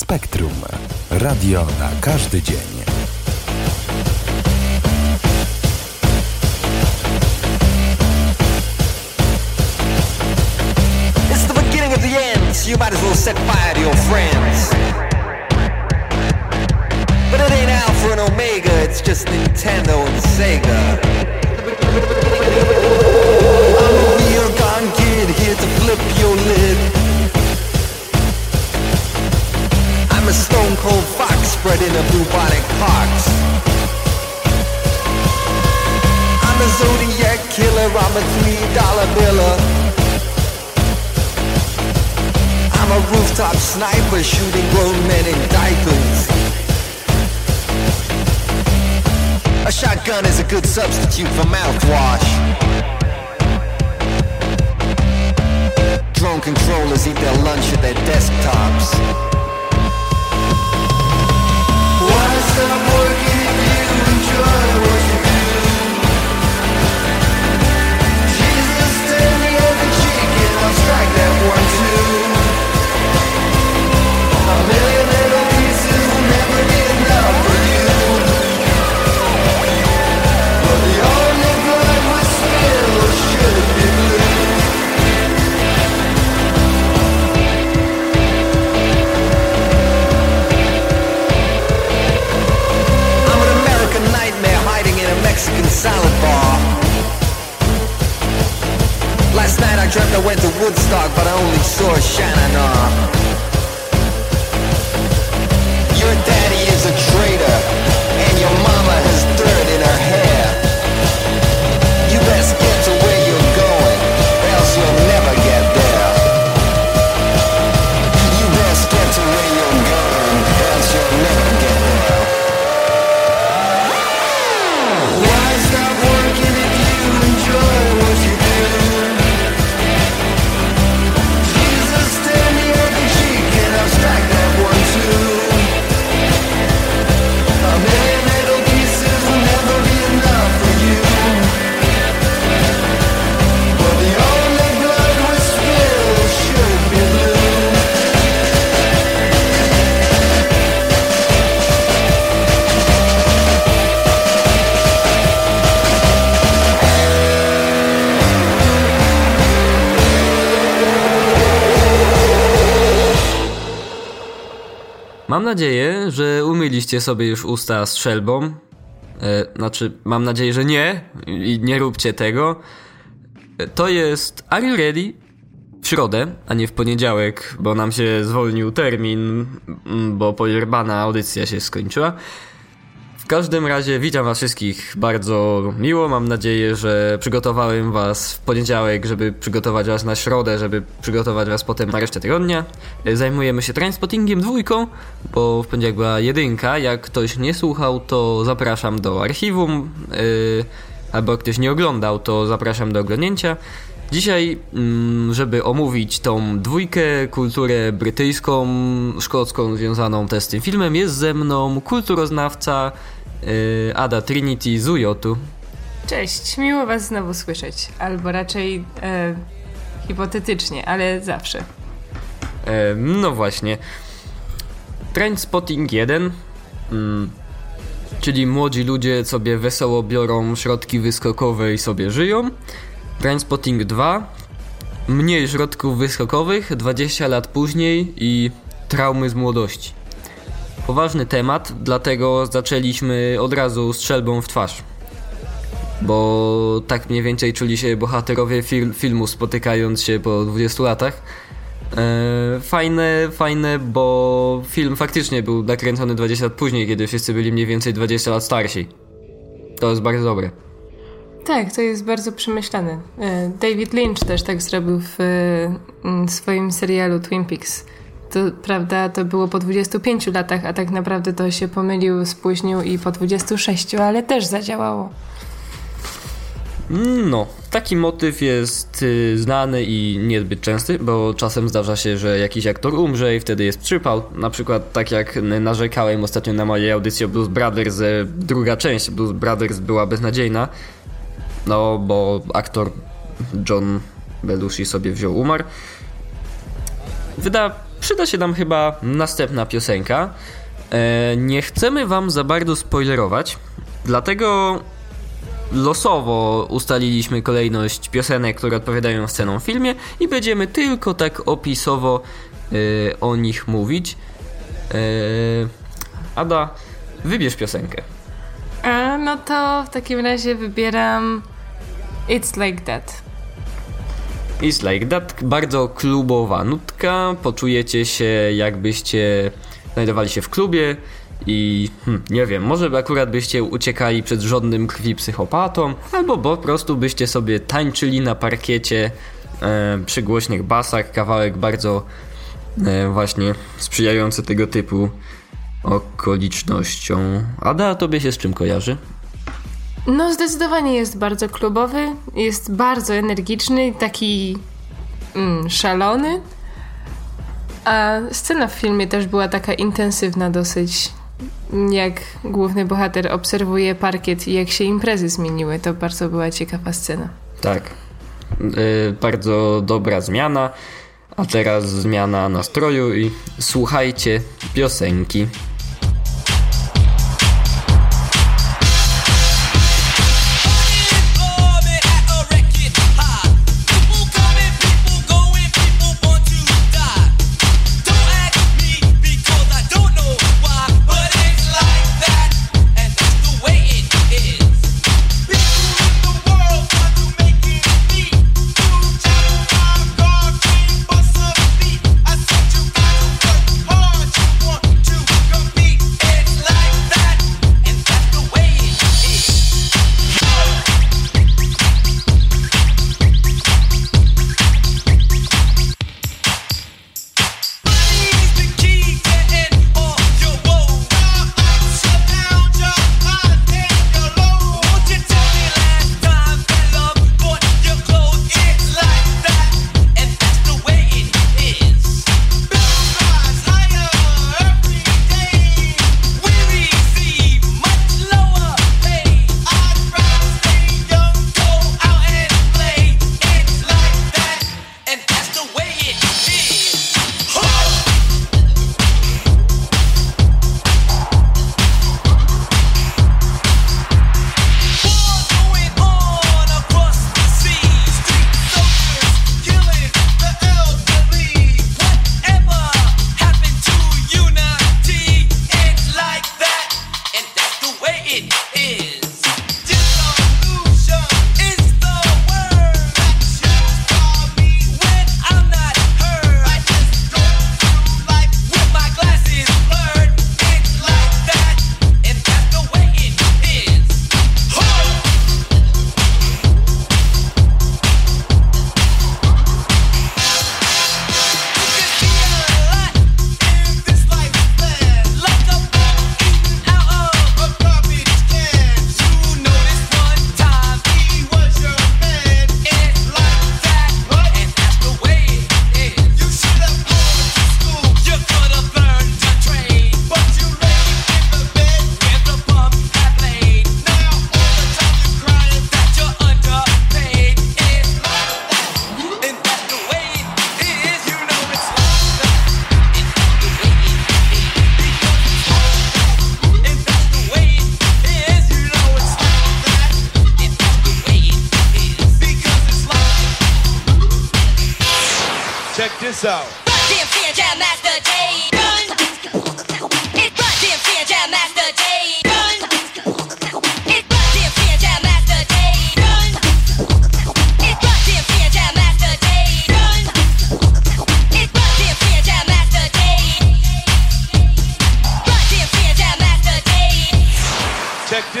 Spektrum. Radio na każdy dzień. It's the beginning of the end, you might as well set fire to your friends. But it ain't Alpha and Omega, it's just Nintendo and Sega. I'm a real gone kid here to flip your a stone cold fox spreading a bubonic pox. I'm a zodiac killer, I'm a three dollar biller. I'm a rooftop sniper shooting grown men in diapers. A shotgun is a good substitute for mouthwash. Drone controllers eat their lunch at their desktops. Salad bar. Last night I dreamt I went to Woodstock, but I only saw Shannon. Your daddy is a traitor, and your mama nadzieję, że umyliście sobie już usta strzelbą. E, znaczy, mam nadzieję, że nie i nie róbcie tego. E, to jest Are You Ready? W środę, a nie w poniedziałek, bo nam się zwolnił termin, bo pojerbana audycja się skończyła. Każdym razie witam was wszystkich bardzo miło. Mam nadzieję, że przygotowałem was w poniedziałek, żeby przygotować was na środę, żeby przygotować was potem na resztę tygodnia. E, Zajmujemy się Trainspottingiem dwójką, bo w poniedziałek była jedynka. Jak ktoś nie słuchał, to zapraszam do archiwum, yy, albo ktoś nie oglądał, to zapraszam do oglądnięcia. Dzisiaj, mm, żeby omówić tą dwójkę, kulturę brytyjską, szkocką związaną też z tym filmem, jest ze mną kulturoznawca yy, Ada Trinity z Ujotu. Cześć, miło Was znowu słyszeć. Albo raczej e, hipotetycznie, ale zawsze. No właśnie. Trendspotting 1, mm, czyli młodzi ludzie sobie wesoło biorą środki wyskokowe i sobie żyją. Trendspotting 2, mniej środków wyskokowych, 20 lat później i traumy z młodości. Poważny temat, dlatego zaczęliśmy od razu strzelbą w twarz. Bo tak mniej więcej czuli się bohaterowie fil- filmu spotykając się po 20 latach. E, fajne, fajne, bo film faktycznie był nakręcony 20 lat później, kiedy wszyscy byli mniej więcej 20 lat starsi. To jest bardzo dobre. Tak, to jest bardzo przemyślane. E, David Lynch też tak zrobił w e, swoim serialu Twin Peaks. To prawda, to było po 25 latach, a tak naprawdę to się pomylił, spóźnił i po 26, ale też zadziałało. No, taki motyw jest y, znany i niezbyt częsty, bo czasem zdarza się, że jakiś aktor umrze i wtedy jest przypał. Na przykład tak jak narzekałem ostatnio na mojej audycji o Blues Brothers, e, druga część Blues Brothers była beznadziejna. No, bo aktor John Belushi sobie wziął umarł. Wyda przyda się nam chyba następna piosenka. E, nie chcemy wam za bardzo spoilerować, dlatego losowo ustaliliśmy kolejność piosenek, które odpowiadają scenom w filmie i będziemy tylko tak opisowo e, o nich mówić. E, Ada, wybierz piosenkę. A, no to w takim razie wybieram It's Like That. It's like that, bardzo klubowa nutka, poczujecie się jakbyście znajdowali się w klubie i hmm, nie wiem, może by akurat byście uciekali przed żadnym krwi psychopatą, albo po prostu byście sobie tańczyli na parkiecie e, przy głośnych basach, kawałek bardzo e, właśnie sprzyjający tego typu okolicznościom. Ada, tobie się z czym kojarzy? No, zdecydowanie jest bardzo klubowy, jest bardzo energiczny, taki mm, szalony. A scena w filmie też była taka intensywna dosyć. Jak główny bohater obserwuje parkiet i jak się imprezy zmieniły, to bardzo była ciekawa scena. Tak. Y, bardzo dobra zmiana. A teraz zmiana nastroju i słuchajcie piosenki.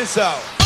this out.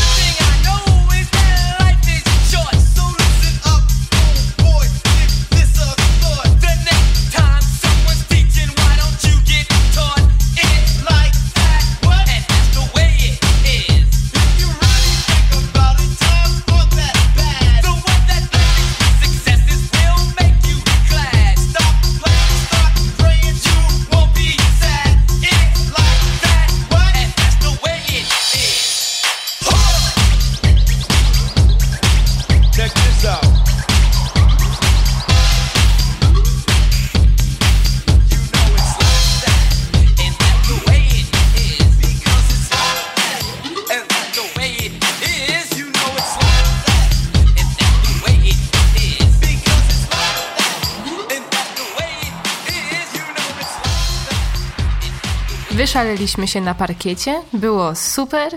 Wyszaleliśmy się na parkiecie, było super,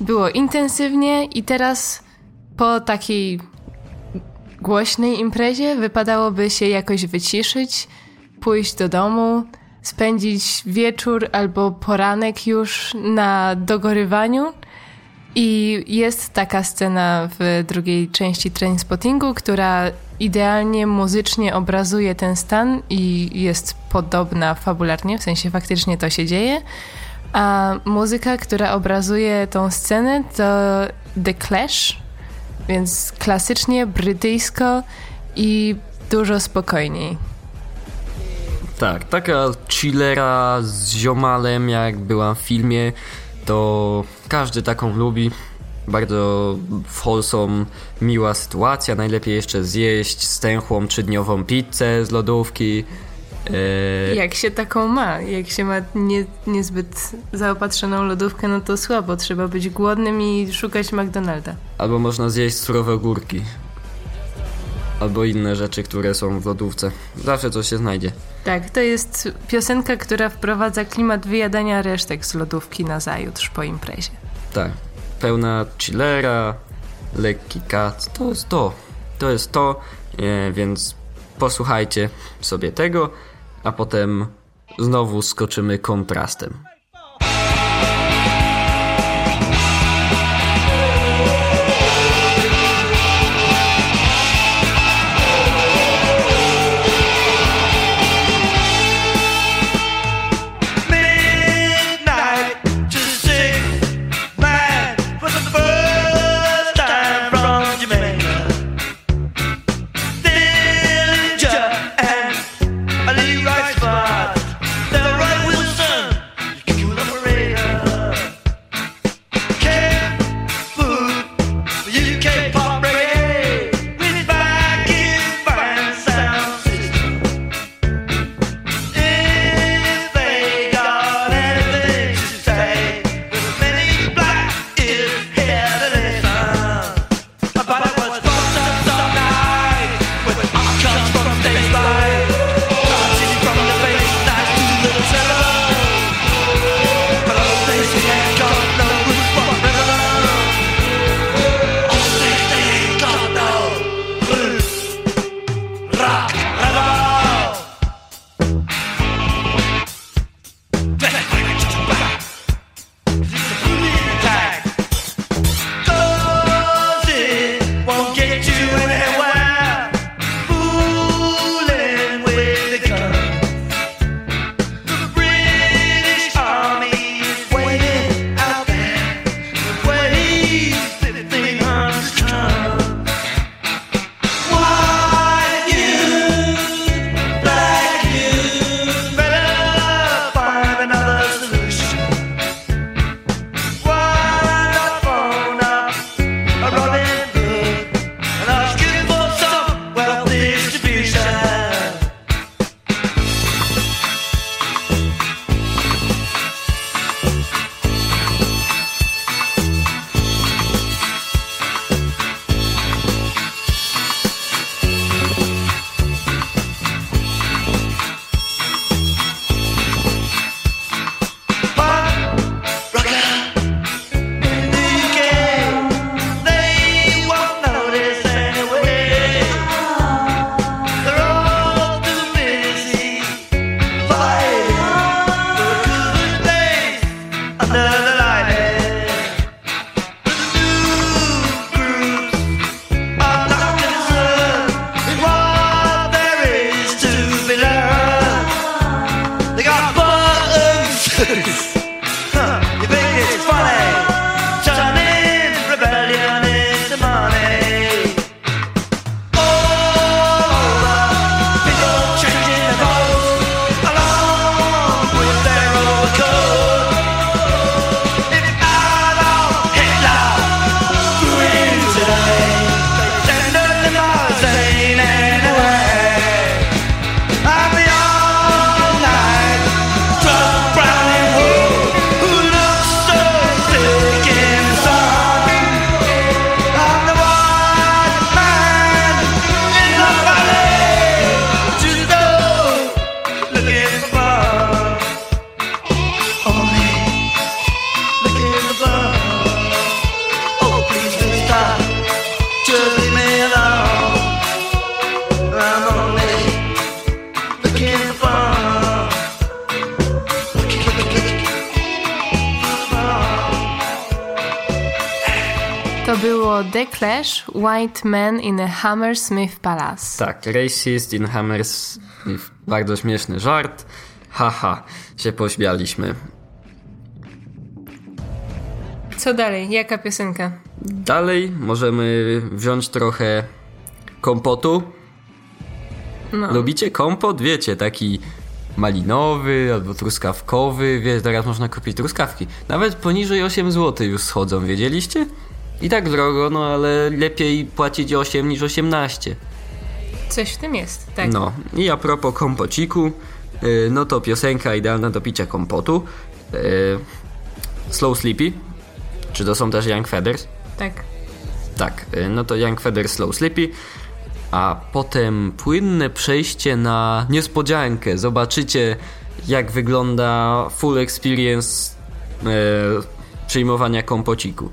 było intensywnie i teraz po takiej głośnej imprezie wypadałoby się jakoś wyciszyć, pójść do domu, spędzić wieczór albo poranek już na dogorywaniu. I jest taka scena w drugiej części Trainspottingu, która idealnie muzycznie obrazuje ten stan i jest podobna fabularnie, w sensie faktycznie to się dzieje. A muzyka, która obrazuje tą scenę to The Clash, więc klasycznie, brytyjsko i dużo spokojniej. Tak, taka chillera z ziomalem, jak była w filmie, to każdy taką lubi. Bardzo wholesome, miła sytuacja. Najlepiej jeszcze zjeść stęchłą trzydniową pizzę z lodówki. Eee, Jak się taką ma? Jak się ma nie, niezbyt zaopatrzoną lodówkę, no to słabo. Trzeba być głodnym i szukać McDonalda. albo można zjeść surowe ogórki. Albo inne rzeczy, które są w lodówce. Zawsze coś się znajdzie. Tak, to jest piosenka, która wprowadza klimat wyjadania resztek z lodówki na zajutrz po imprezie. Tak. Pełna chillera, lekki kat. To jest to. To jest to, e, więc posłuchajcie sobie tego, a potem znowu skoczymy kontrastem. White Man in a Hammersmith Palace. Tak, Racist in Hammers. Bardzo śmieszny żart. Haha, się pośmialiśmy. Co dalej? Jaka piosenka? Dalej możemy wziąć trochę kompotu. No. Lubicie kompot? Wiecie, taki malinowy albo truskawkowy. Wiesz, teraz można kupić truskawki. Nawet poniżej 8 zł już schodzą, wiedzieliście? I tak drogo, no ale lepiej płacić 8 niż 18. Coś w tym jest, tak. No i a propos kompociku, yy, no to piosenka idealna do picia kompotu. Yy, Slow Sleepy. Czy to są też Young Feathers? Tak. Tak, y, no to Young Feather Slow Sleepy, a potem płynne przejście na niespodziankę. Zobaczycie, jak wygląda full experience przyjmowania kompociku.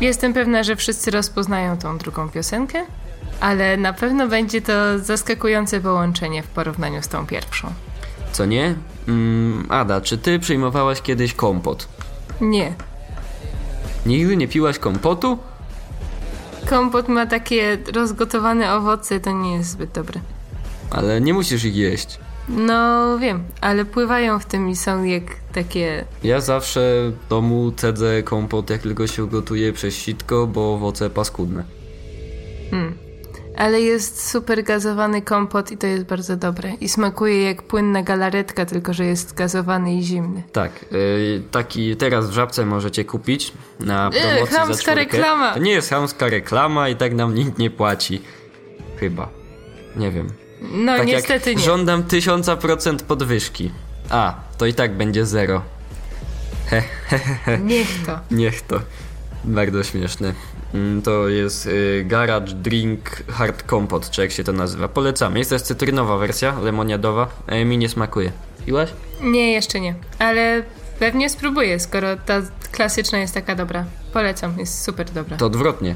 Jestem pewna, że wszyscy rozpoznają tą drugą piosenkę, ale na pewno będzie to zaskakujące połączenie w porównaniu z tą pierwszą. Co nie? Mm, Ada, czy ty przyjmowałaś kiedyś kompot? Nie. Nigdy nie piłaś kompotu? Kompot ma takie rozgotowane owoce, to nie jest zbyt dobre. Ale nie musisz ich jeść. No wiem, ale pływają w tym i są jak takie. Ja zawsze w domu cedzę kompot, jak tylko się gotuje przez sitko, bo owoce paskudne. Ale jest super gazowany kompot i to jest bardzo dobre. I smakuje jak płynna galaretka, tylko że jest gazowany i zimny. Tak, y, taki teraz w żabce możecie kupić na promocji za chamska reklama. To nie jest chamska reklama i tak nam nikt nie płaci. Chyba. Nie wiem. No tak niestety jak nie. żądam 1000% podwyżki. A, to i tak będzie zero. Niech to. Niech to. Bardzo śmieszne. Mm, To jest y, Garage Drink Hard Compot, czy jak się to nazywa. Polecamy. Jest też cytrynowa wersja, lemoniadowa. E, mi nie smakuje. Piłaś? Nie, jeszcze nie. Ale pewnie spróbuję, skoro ta klasyczna jest taka dobra. Polecam, jest super dobra. To odwrotnie.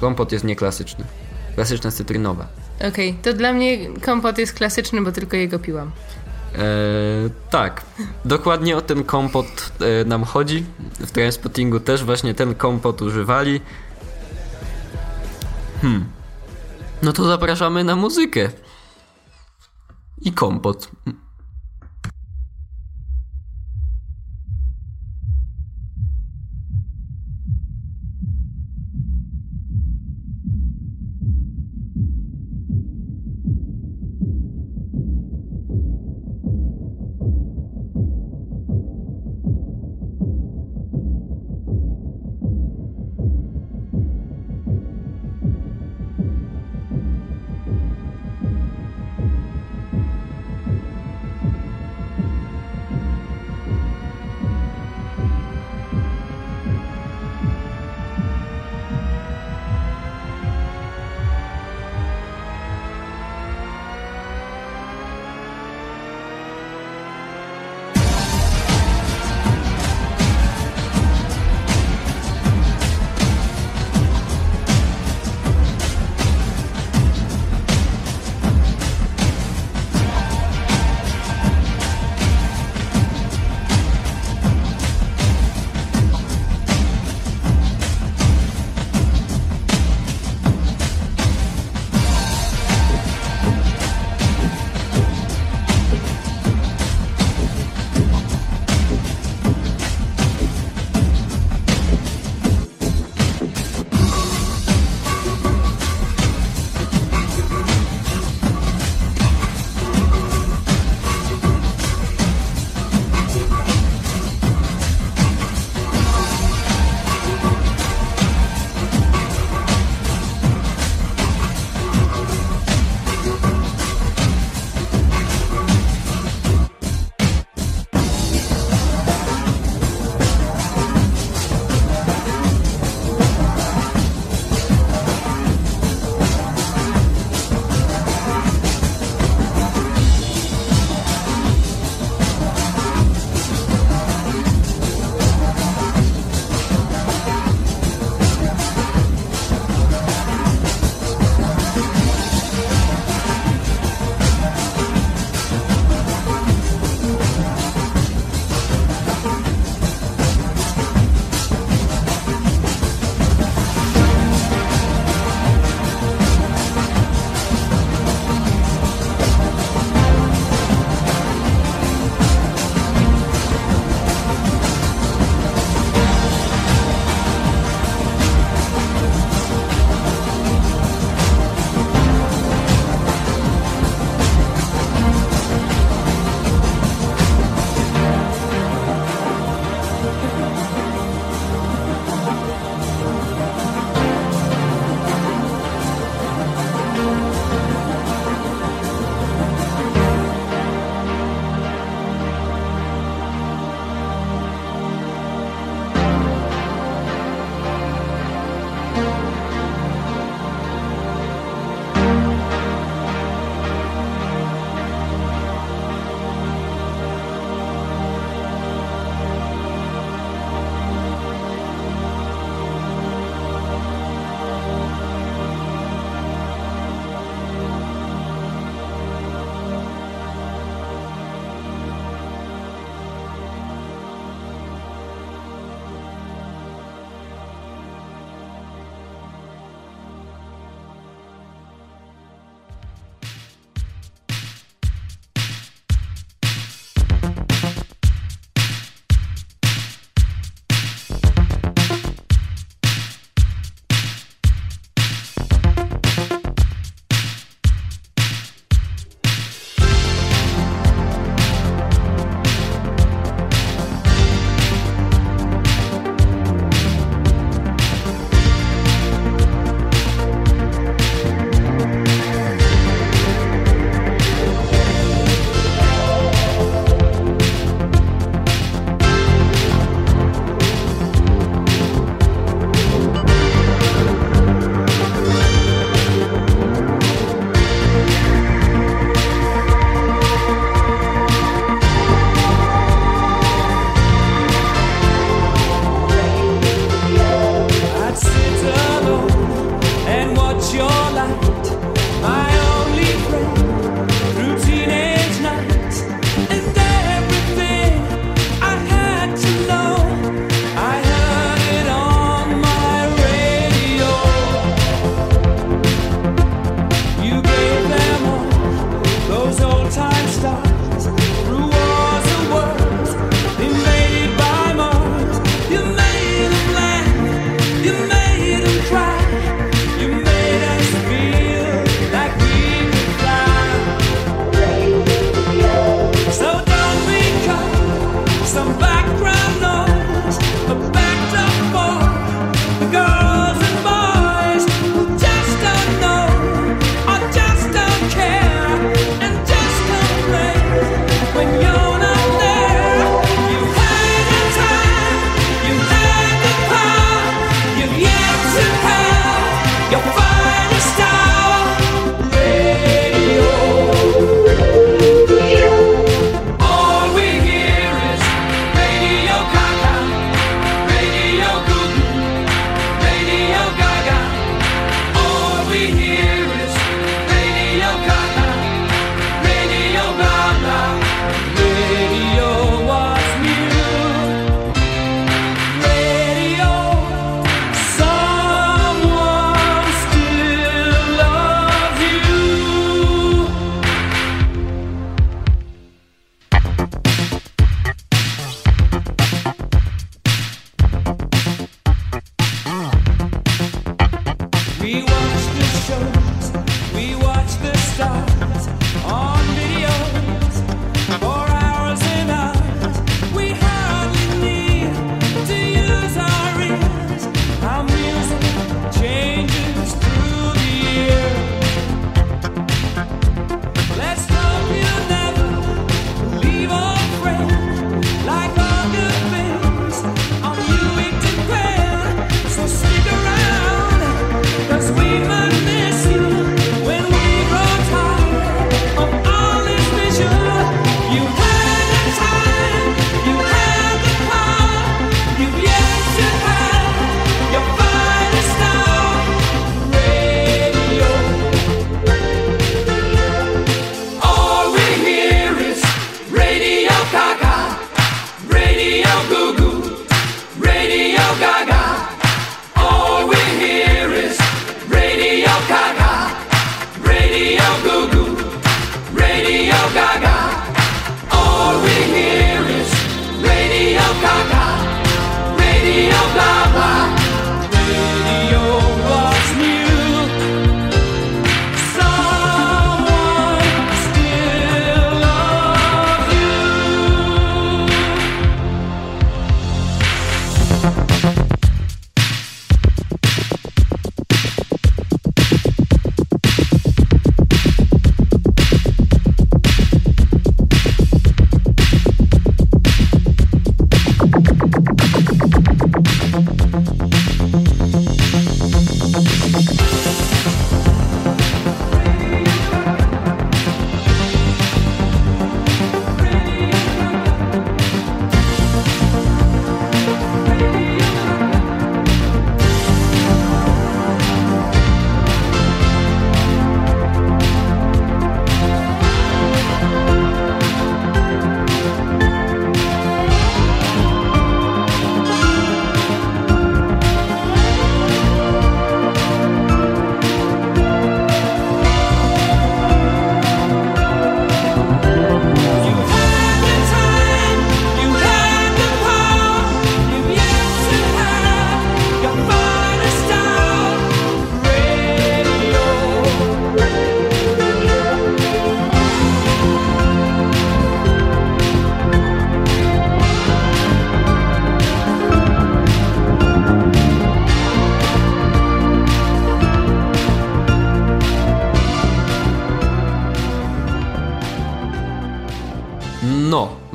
Kompot jest nieklasyczny. Klasyczna cytrynowa. Okej, to dla mnie kompot jest klasyczny, bo tylko jego piłam. Eee, tak, dokładnie o ten kompot e, nam chodzi. W Transpottingu też właśnie ten kompot używali. Hmm. No to zapraszamy na muzykę. I kompot.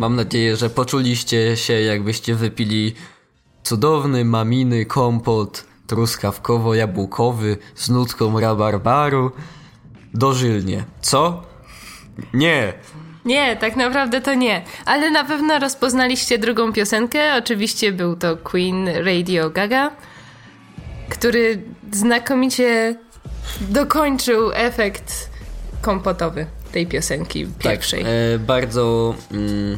Mam nadzieję, że poczuliście się, jakbyście wypili cudowny maminy kompot truskawkowo-jabłkowy z nutką rabarbaru dożylnie. Co? Nie. Nie, tak naprawdę to nie. Ale na pewno rozpoznaliście drugą piosenkę. Oczywiście był to Queen Radio Gaga, który znakomicie dokończył efekt kompotowy tej piosenki pierwszej. Tak, e, bardzo. Mm,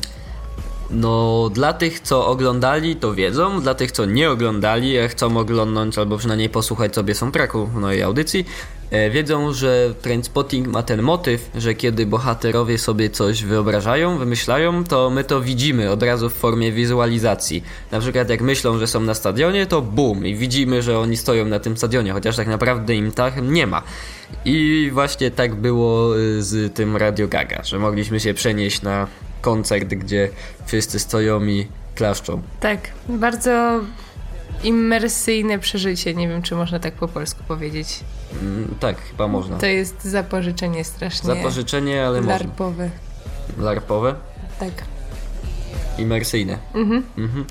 no, dla tych, co oglądali, to wiedzą. Dla tych, co nie oglądali, a chcą oglądnąć albo przynajmniej posłuchać sobie soundtracku w mojej audycji, e, wiedzą, że Trainspotting ma ten motyw, że kiedy bohaterowie sobie coś wyobrażają, wymyślają, to my to widzimy od razu w formie wizualizacji. Na przykład jak myślą, że są na stadionie, to bum i widzimy, że oni stoją na tym stadionie, chociaż tak naprawdę im tak nie ma. I właśnie tak było y, z tym Radio Gaga, że mogliśmy się przenieść na koncert, gdzie wszyscy stoją i klaszczą. Tak, bardzo immersyjne przeżycie. Nie wiem, czy można tak po polsku powiedzieć. Mm, tak, chyba można. To jest zapożyczenie strasznie Zapożyczenie, ale można. larpowe. Larpowe? Tak. Imersyjne. Mhm.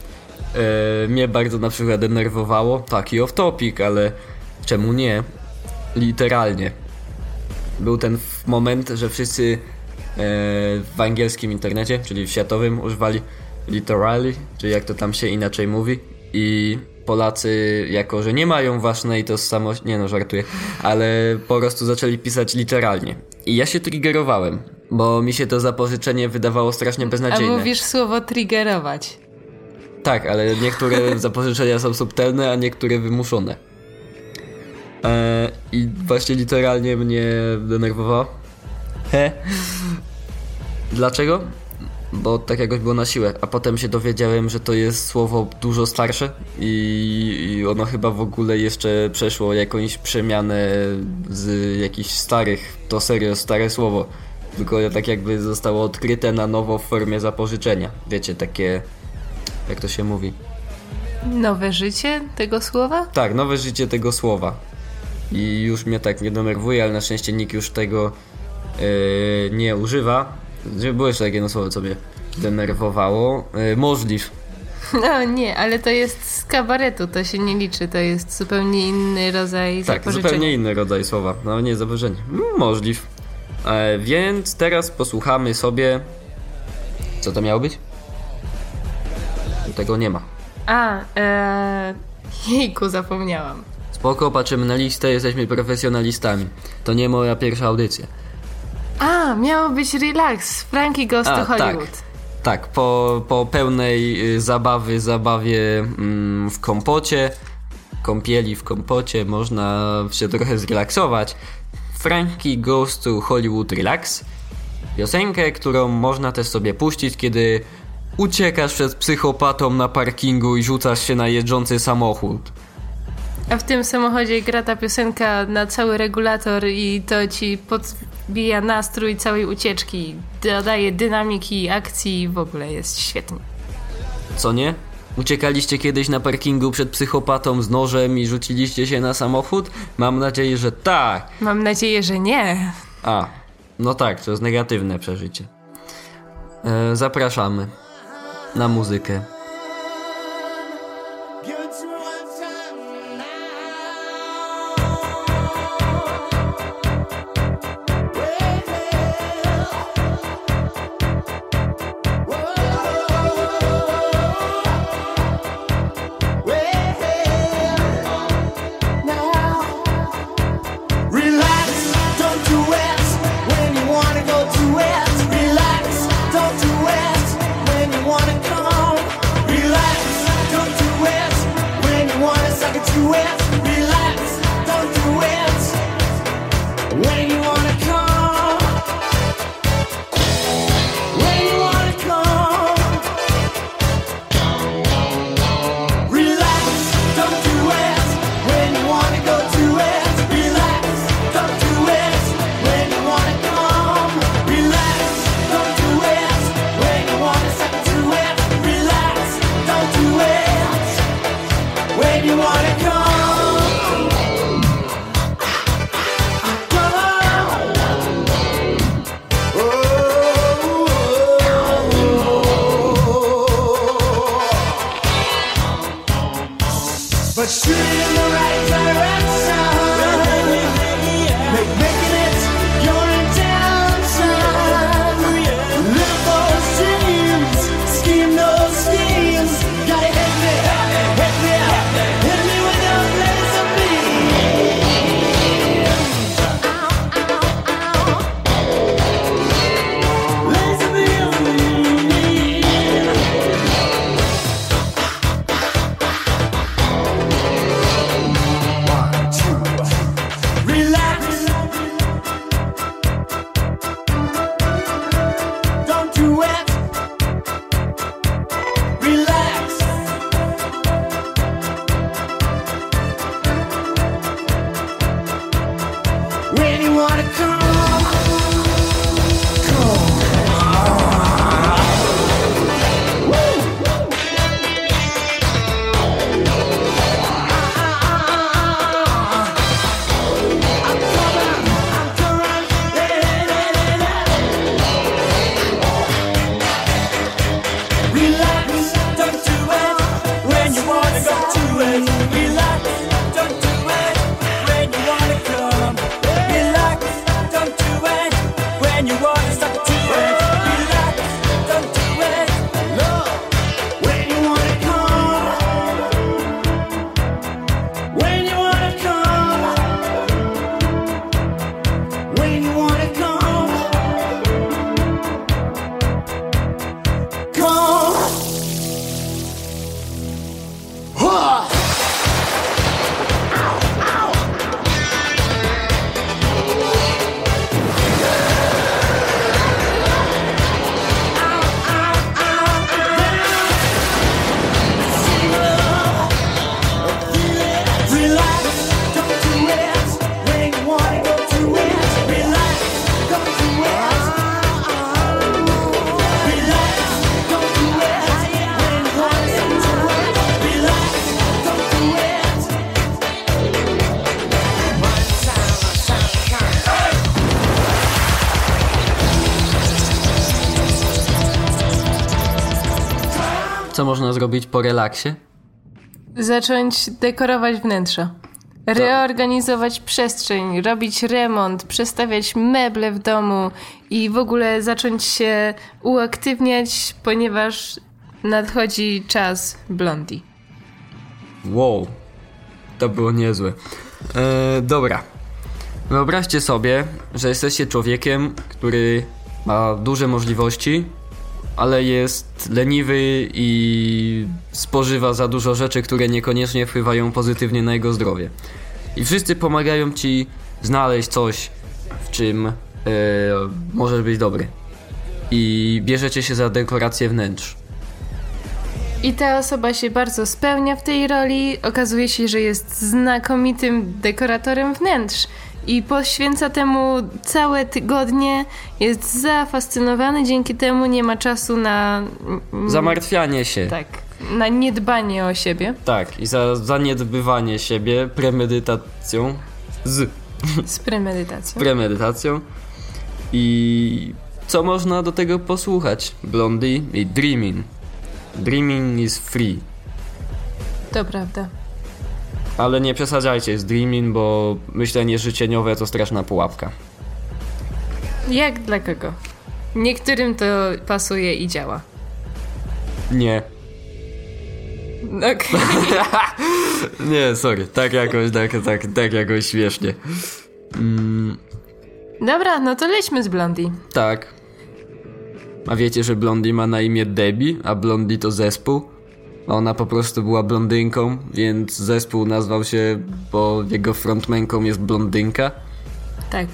E, mnie bardzo na przykład denerwowało, taki off topic, ale czemu nie? Literalnie. Był ten moment, że wszyscy w angielskim internecie, czyli w światowym, używali literally, czyli jak to tam się inaczej mówi. I Polacy, jako że nie mają własnej tożsamości, nie no, żartuję, ale po prostu zaczęli pisać literalnie. I ja się triggerowałem, bo mi się to zapożyczenie wydawało strasznie A beznadziejne. mówisz słowo triggerować. Tak, ale niektóre zapożyczenia są subtelne, a niektóre wymuszone. E, I właśnie literalnie mnie denerwowało. He. Dlaczego? Bo tak jakoś było na siłę, a potem się dowiedziałem, że to jest słowo dużo starsze i, i ono chyba w ogóle jeszcze przeszło jakąś przemianę z jakichś starych, to serio stare słowo. Tylko tak jakby zostało odkryte na nowo w formie zapożyczenia. Wiecie, takie jak to się mówi. Nowe życie tego słowa? Tak, nowe życie tego słowa. I już mnie tak nie denerwuje, ale na szczęście nikt już tego yy, nie używa. Było jeszcze takie jedno słowo, co mnie denerwowało. Yy, możliw. No nie, ale to jest z kabaretu, to się nie liczy, to jest zupełnie inny rodzaj Tak, zupełnie inny rodzaj słowa. No nie zapożyczenie. Mm, Możliw. E, więc teraz posłuchamy sobie. Co to miało być? Tego nie ma. A, e... jejku, zapomniałam. Spoko, patrzymy na listę, jesteśmy profesjonalistami. To nie moja pierwsza audycja. A, miało być relax, Frankie Goes to A, Hollywood. Tak, tak po, po pełnej y, zabawy, zabawie mm, w kompocie, kąpieli w kompocie, można się trochę zrelaksować. Frankie Goes to Hollywood Relax. Piosenkę, którą można też sobie puścić, kiedy uciekasz przed psychopatą na parkingu i rzucasz się na jeżdżący samochód. A w tym samochodzie gra ta piosenka na cały regulator i to ci podbija nastrój całej ucieczki, dodaje dynamiki, akcji i w ogóle jest świetnie. Co nie? Uciekaliście kiedyś na parkingu przed psychopatą z nożem i rzuciliście się na samochód? Mam nadzieję, że tak. Mam nadzieję, że nie. A, no tak, to jest negatywne przeżycie. E, zapraszamy na muzykę. Co można zrobić po relaksie? Zacząć dekorować wnętrza. Reorganizować przestrzeń, robić remont, przestawiać meble w domu i w ogóle zacząć się uaktywniać, ponieważ nadchodzi czas blondi. Wow, to było niezłe. E, dobra. Wyobraźcie sobie, że jesteście człowiekiem, który ma duże możliwości, ale jest leniwy i spożywa za dużo rzeczy, które niekoniecznie wpływają pozytywnie na jego zdrowie. I wszyscy pomagają ci znaleźć coś, w czym e, możesz być dobry. I bierzecie się za dekorację wnętrz. I ta osoba się bardzo spełnia w tej roli. Okazuje się, że jest znakomitym dekoratorem wnętrz i poświęca temu całe tygodnie. Jest zafascynowany, dzięki temu nie ma czasu na. mm, Zamartwianie się. Tak, na niedbanie o siebie. Tak, i za zaniedbywanie siebie premedytacją. Z Z premedytacją. premedytacją. I co można do tego posłuchać? Blondie i Dreaming. Dreaming is free. To prawda. Ale nie przesadzajcie z Dreaming, bo myślenie życzeniowe to straszna pułapka. Jak dla kogo? Niektórym to pasuje i działa. Nie. Okej. Nie, sorry. Tak jakoś, tak, tak, tak jakoś śmiesznie. Dobra, no to lećmy z Blondie. Tak. A wiecie, że Blondie ma na imię Debbie, a Blondie to zespół? Ona po prostu była blondynką, więc zespół nazwał się, bo jego frontmenką jest blondynka. Tak,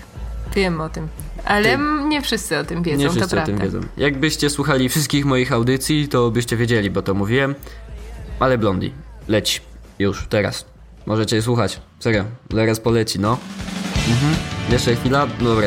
wiem o tym. Ale Ty- nie wszyscy o tym wiedzą, Nie to wszyscy o prawda. tym wiedzą. Jakbyście słuchali wszystkich moich audycji, to byście wiedzieli, bo to mówiłem. Ale Blondie, leć. Już, teraz. Możecie słuchać. Serio, zaraz poleci, no. Mhm. Jeszcze chwila? Dobra.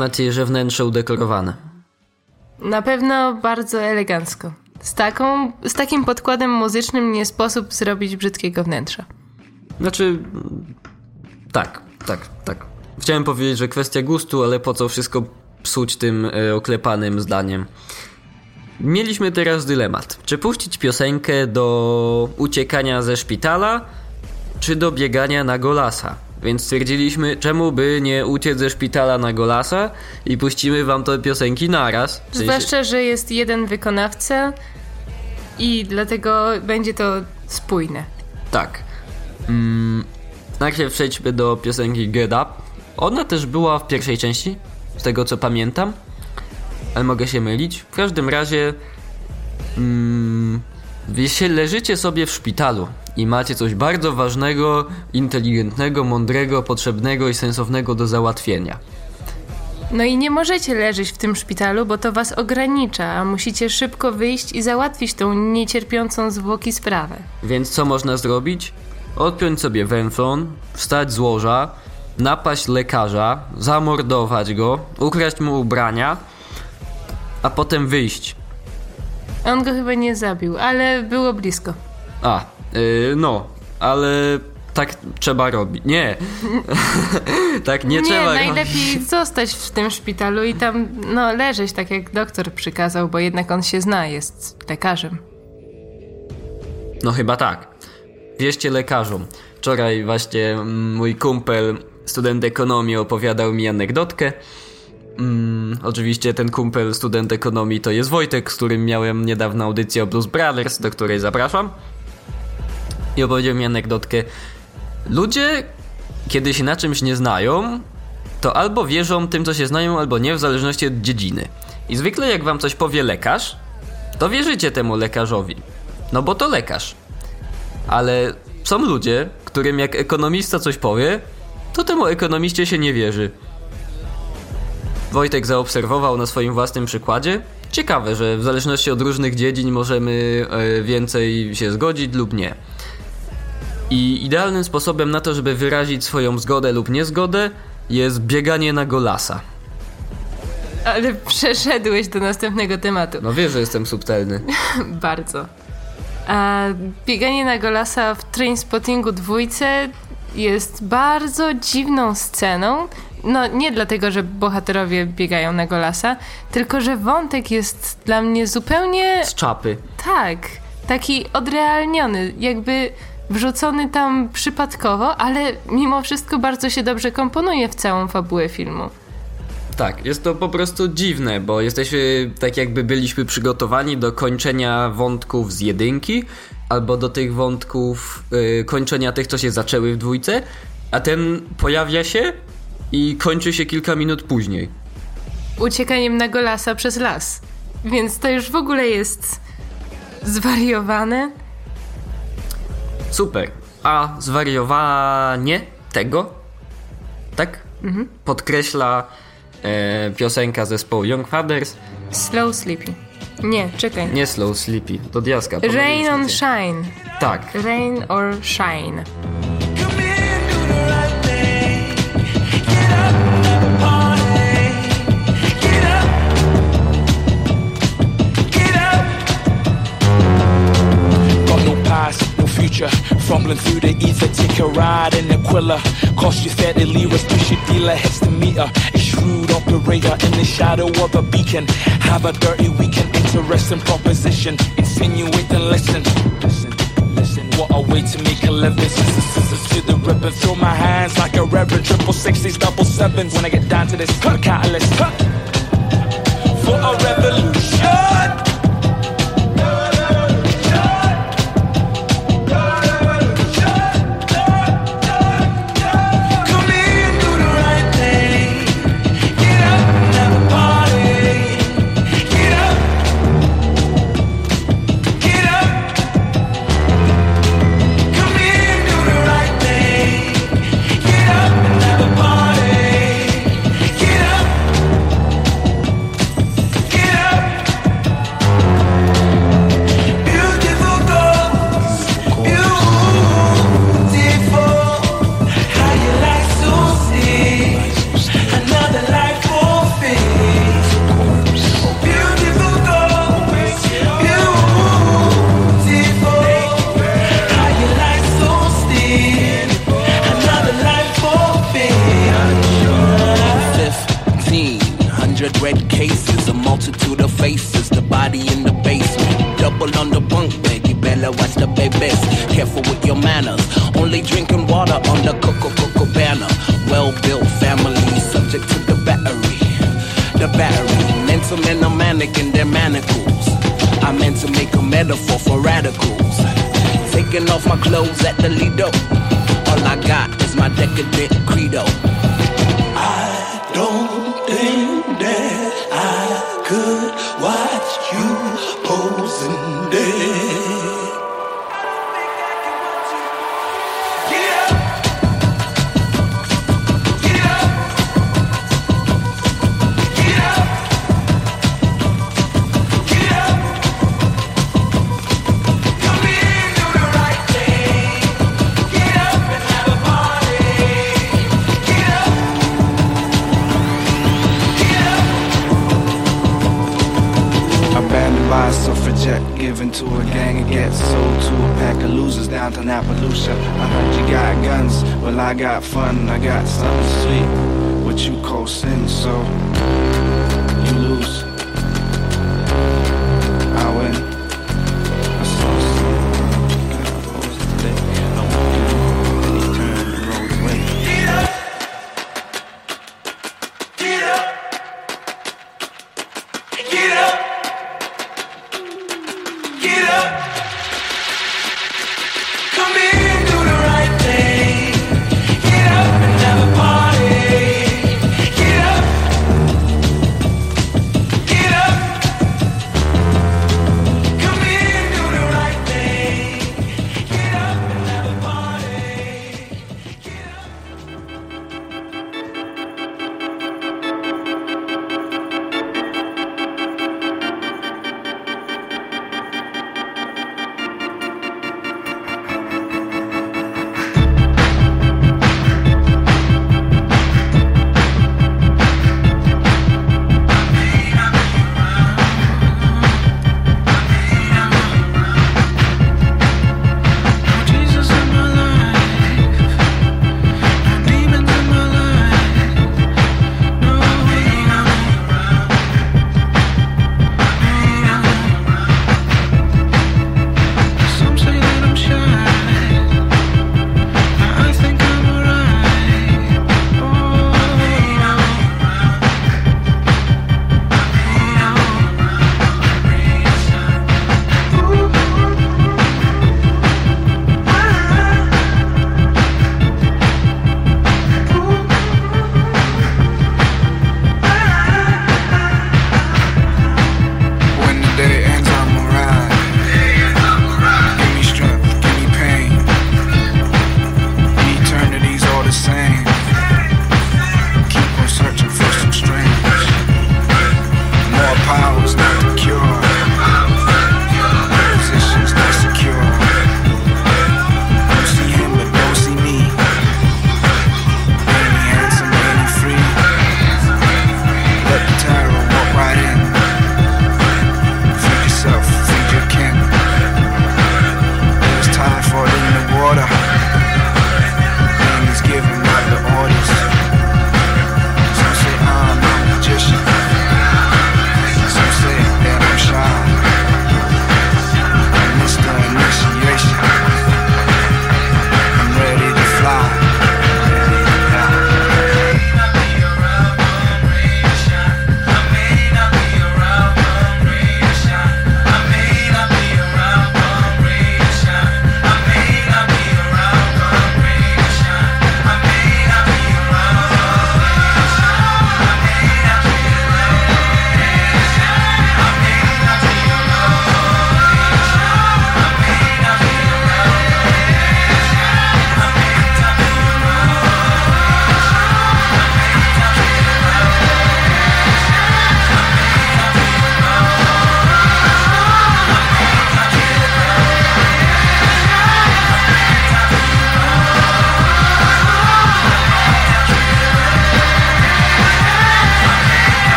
Nadzieję, że wnętrze udekorowane. Na pewno bardzo elegancko. Z, taką, z takim podkładem muzycznym nie sposób zrobić brzydkiego wnętrza. Znaczy, tak, tak, tak. Chciałem powiedzieć, że kwestia gustu, ale po co wszystko psuć tym e, oklepanym zdaniem. Mieliśmy teraz dylemat. Czy puścić piosenkę do uciekania ze szpitala, czy do biegania na golasa? Więc stwierdziliśmy, czemu by nie uciec ze szpitala na golasa i puścimy wam te piosenki naraz. W sensie- Zwłaszcza, że jest jeden wykonawca i dlatego będzie to spójne. Tak. Mm, najpierw przejdźmy do piosenki Get Up. Ona też była w pierwszej części, z tego co pamiętam, ale mogę się mylić. W każdym razie, mm, jeśli leżycie sobie w szpitalu i macie coś bardzo ważnego, inteligentnego, mądrego, potrzebnego i sensownego do załatwienia. No i nie możecie leżeć w tym szpitalu, bo to was ogranicza, a musicie szybko wyjść i załatwić tą niecierpiącą zwłoki sprawę. Więc co można zrobić? Odpiąć sobie węflon, wstać z łoża, napaść lekarza, zamordować go, ukraść mu ubrania, a potem wyjść. On go chyba nie zabił, ale było blisko. A, yy, no, ale tak trzeba robić. Nie, tak nie, nie trzeba robić. najlepiej zostać w tym szpitalu i tam, no, leżeć tak jak doktor przykazał, bo jednak on się zna, jest lekarzem. No chyba tak. Wierzcie lekarzom. Wczoraj właśnie mm, mój kumpel, student ekonomii, opowiadał mi anegdotkę. Mm, oczywiście ten kumpel, student ekonomii, to jest Wojtek, z którym miałem niedawno audycję o Blues Brothers, do której zapraszam. I opowiedział mi anegdotkę. Ludzie, kiedy się na czymś nie znają, to albo wierzą tym, co się znają, albo nie, w zależności od dziedziny. I zwykle jak wam coś powie lekarz, to wierzycie temu lekarzowi. No bo to lekarz. Ale są ludzie, którym jak ekonomista coś powie, to temu ekonomiście się nie wierzy. Wojtek zaobserwował na swoim własnym przykładzie. Ciekawe, że w zależności od różnych dziedzin możemy e, więcej się zgodzić lub nie. I idealnym sposobem na to, żeby wyrazić swoją zgodę lub niezgodę, jest bieganie na golasa. Ale przeszedłeś do następnego tematu. No wiesz, że jestem subtelny. Bardzo. A bieganie na golasa w Trainspottingu dwójce jest bardzo dziwną sceną. No nie dlatego, że bohaterowie biegają na golasa, tylko że wątek jest dla mnie zupełnie Z czapy. tak, taki odrealniony, jakby wrzucony tam przypadkowo, ale mimo wszystko bardzo się dobrze komponuje w całą fabułę filmu. Tak, jest to po prostu dziwne, bo jesteśmy tak jakby byliśmy przygotowani do kończenia wątków z jedynki, albo do tych wątków y, kończenia tych, co się zaczęły w dwójce, a ten pojawia się i kończy się kilka minut później. Uciekaniem na golasa przez las. Więc to już w ogóle jest zwariowane. Super. A zwariowanie tego, tak? Podkreśla e, piosenka zespołu Young Fathers. Slow sleepy. Nie, czekaj. Nie Slow Sleepy, to diaska. Rain on shine. Tak. Rain or shine. Future. Fumbling through the ether, take a ride in Aquila. Cost you 30 liras, push your dealer, heads to meter. A shrewd operator in the shadow of a beacon. Have a dirty weekend, interesting proposition. Insinuate and listen. Listen. What a way to make a living. Scissors, to the ribbon. Throw my hands like a reverend. Triple sixties, double sevens. When I get down to this, a catalyst. For a revolution. given to a gang and get sold to a pack of losers down to Appaloosa. I heard you got guns, well I got fun, I got something sweet, what you call sin, so.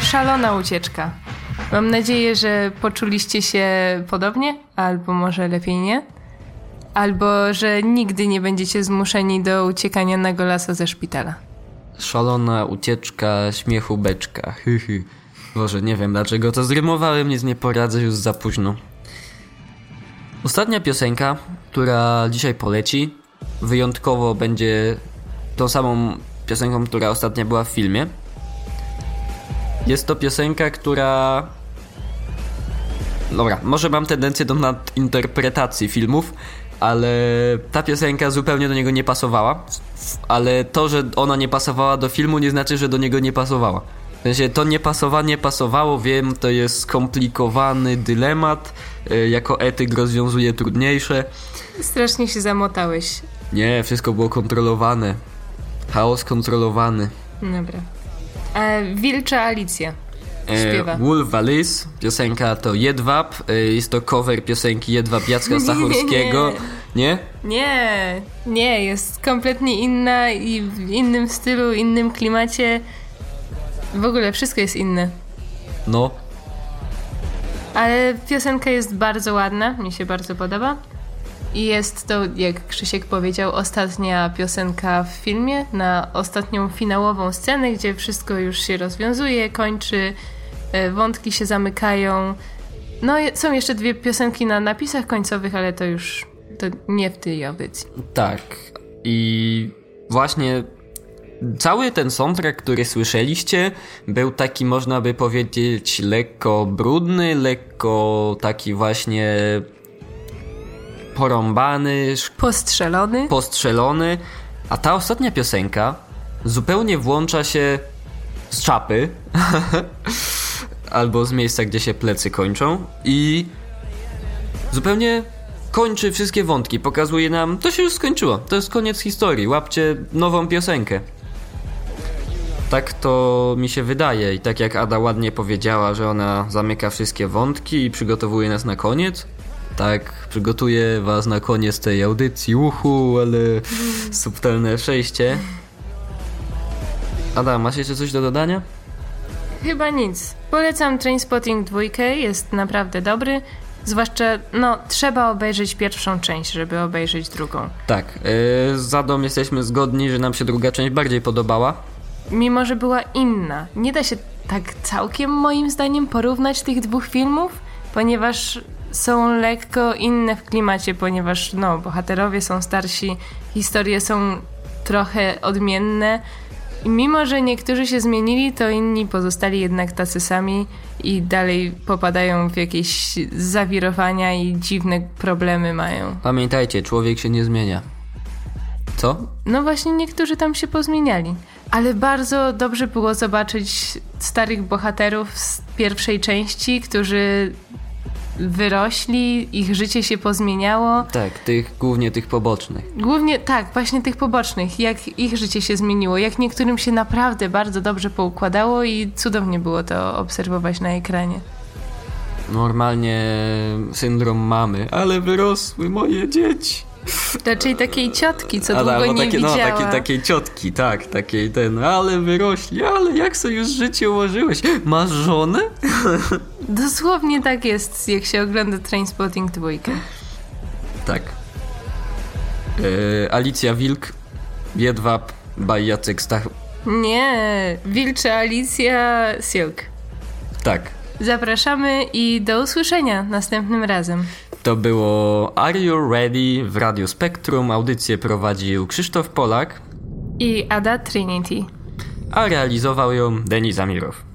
Szalona ucieczka. Mam nadzieję, że poczuliście się podobnie, albo może lepiej nie. Albo że nigdy nie będziecie zmuszeni do uciekania na golaso ze szpitala. Szalona ucieczka śmiechu beczka. Hy, hy. Boże, nie wiem dlaczego to zrymowałem, nic nie poradzę, już za późno. Ostatnia piosenka, która dzisiaj poleci, wyjątkowo będzie tą samą piosenką, która ostatnio była w filmie. Jest to piosenka, która. Dobra, może mam tendencję do nadinterpretacji filmów, ale ta piosenka zupełnie do niego nie pasowała. Ale to, że ona nie pasowała do filmu, nie znaczy, że do niego nie pasowała. W sensie to niepasowanie pasowało, wiem, to jest skomplikowany dylemat. y, Jako etyk rozwiązuje trudniejsze. Strasznie się zamotałeś. Nie, wszystko było kontrolowane. Chaos kontrolowany. Dobra. E, Wilcza Alicja śpiewa. E, Wolf Alice, piosenka to Jedwab, e, jest to cover piosenki Jedwab Jacka Stachurskiego. Nie? Nie, nie, jest kompletnie inna i w innym stylu, innym klimacie. W ogóle wszystko jest inne. No. Ale piosenka jest bardzo ładna, mi się bardzo podoba. I jest to, jak Krzysiek powiedział, ostatnia piosenka w filmie, na ostatnią finałową scenę, gdzie wszystko już się rozwiązuje, kończy, e, wątki się zamykają. No, są jeszcze dwie piosenki na napisach końcowych, ale to już to nie w tej audycji. Tak. I właśnie cały ten soundtrack, który słyszeliście, był taki, można by powiedzieć, lekko brudny, lekko taki właśnie porąbany, Postrzelony. postrzelony, a ta ostatnia piosenka zupełnie włącza się z czapy albo z miejsca, gdzie się plecy kończą i zupełnie kończy wszystkie wątki, pokazuje nam, to się już skończyło, to jest koniec historii, łapcie nową piosenkę. Tak to mi się wydaje. I tak jak Ada ładnie powiedziała, że ona zamyka wszystkie wątki i przygotowuje nas na koniec, tak przygotuje was na koniec tej audycji, uhu, ale subtelne przejście. Ada, masz jeszcze coś do dodania? Chyba nic. Polecam Trainspotting 2, jest naprawdę dobry. Zwłaszcza, no, trzeba obejrzeć pierwszą część, żeby obejrzeć drugą. Tak, yy, z Adą jesteśmy zgodni, że nam się druga część bardziej podobała. Mimo, że była inna. Nie da się tak całkiem, moim zdaniem, porównać tych dwóch filmów, ponieważ są lekko inne w klimacie, ponieważ, no, bohaterowie są starsi, historie są trochę odmienne. I mimo, że niektórzy się zmienili, to inni pozostali jednak tacy sami i dalej popadają w jakieś zawirowania i dziwne problemy mają. Pamiętajcie, człowiek się nie zmienia. Co? No właśnie niektórzy tam się pozmieniali. Ale bardzo dobrze było zobaczyć starych bohaterów z pierwszej części, którzy wyrośli, ich życie się pozmieniało. Tak, tych, głównie tych pobocznych. Głównie tak, właśnie tych pobocznych, jak ich życie się zmieniło, jak niektórym się naprawdę bardzo dobrze poukładało i cudownie było to obserwować na ekranie. Normalnie syndrom mamy, ale wyrosły moje dzieci. Raczej takiej ciotki, co Ada, długo nie takie, no, widziała. takie, takiej ciotki, tak, takiej ten, ale wyrośli, ale jak sobie już życie ułożyłeś? Masz żonę? Dosłownie tak jest, jak się ogląda Trainspotting 2. Tak. E, Alicja Wilk, Jedwab, by Jacek Stach... Nie, Wilcza Alicja Silk. Tak. Zapraszamy i do usłyszenia następnym razem. To było Are You Ready w Radio Spektrum. Audycję prowadził Krzysztof Polak, I Ada Trinity. a realizował ją Denis Amirow.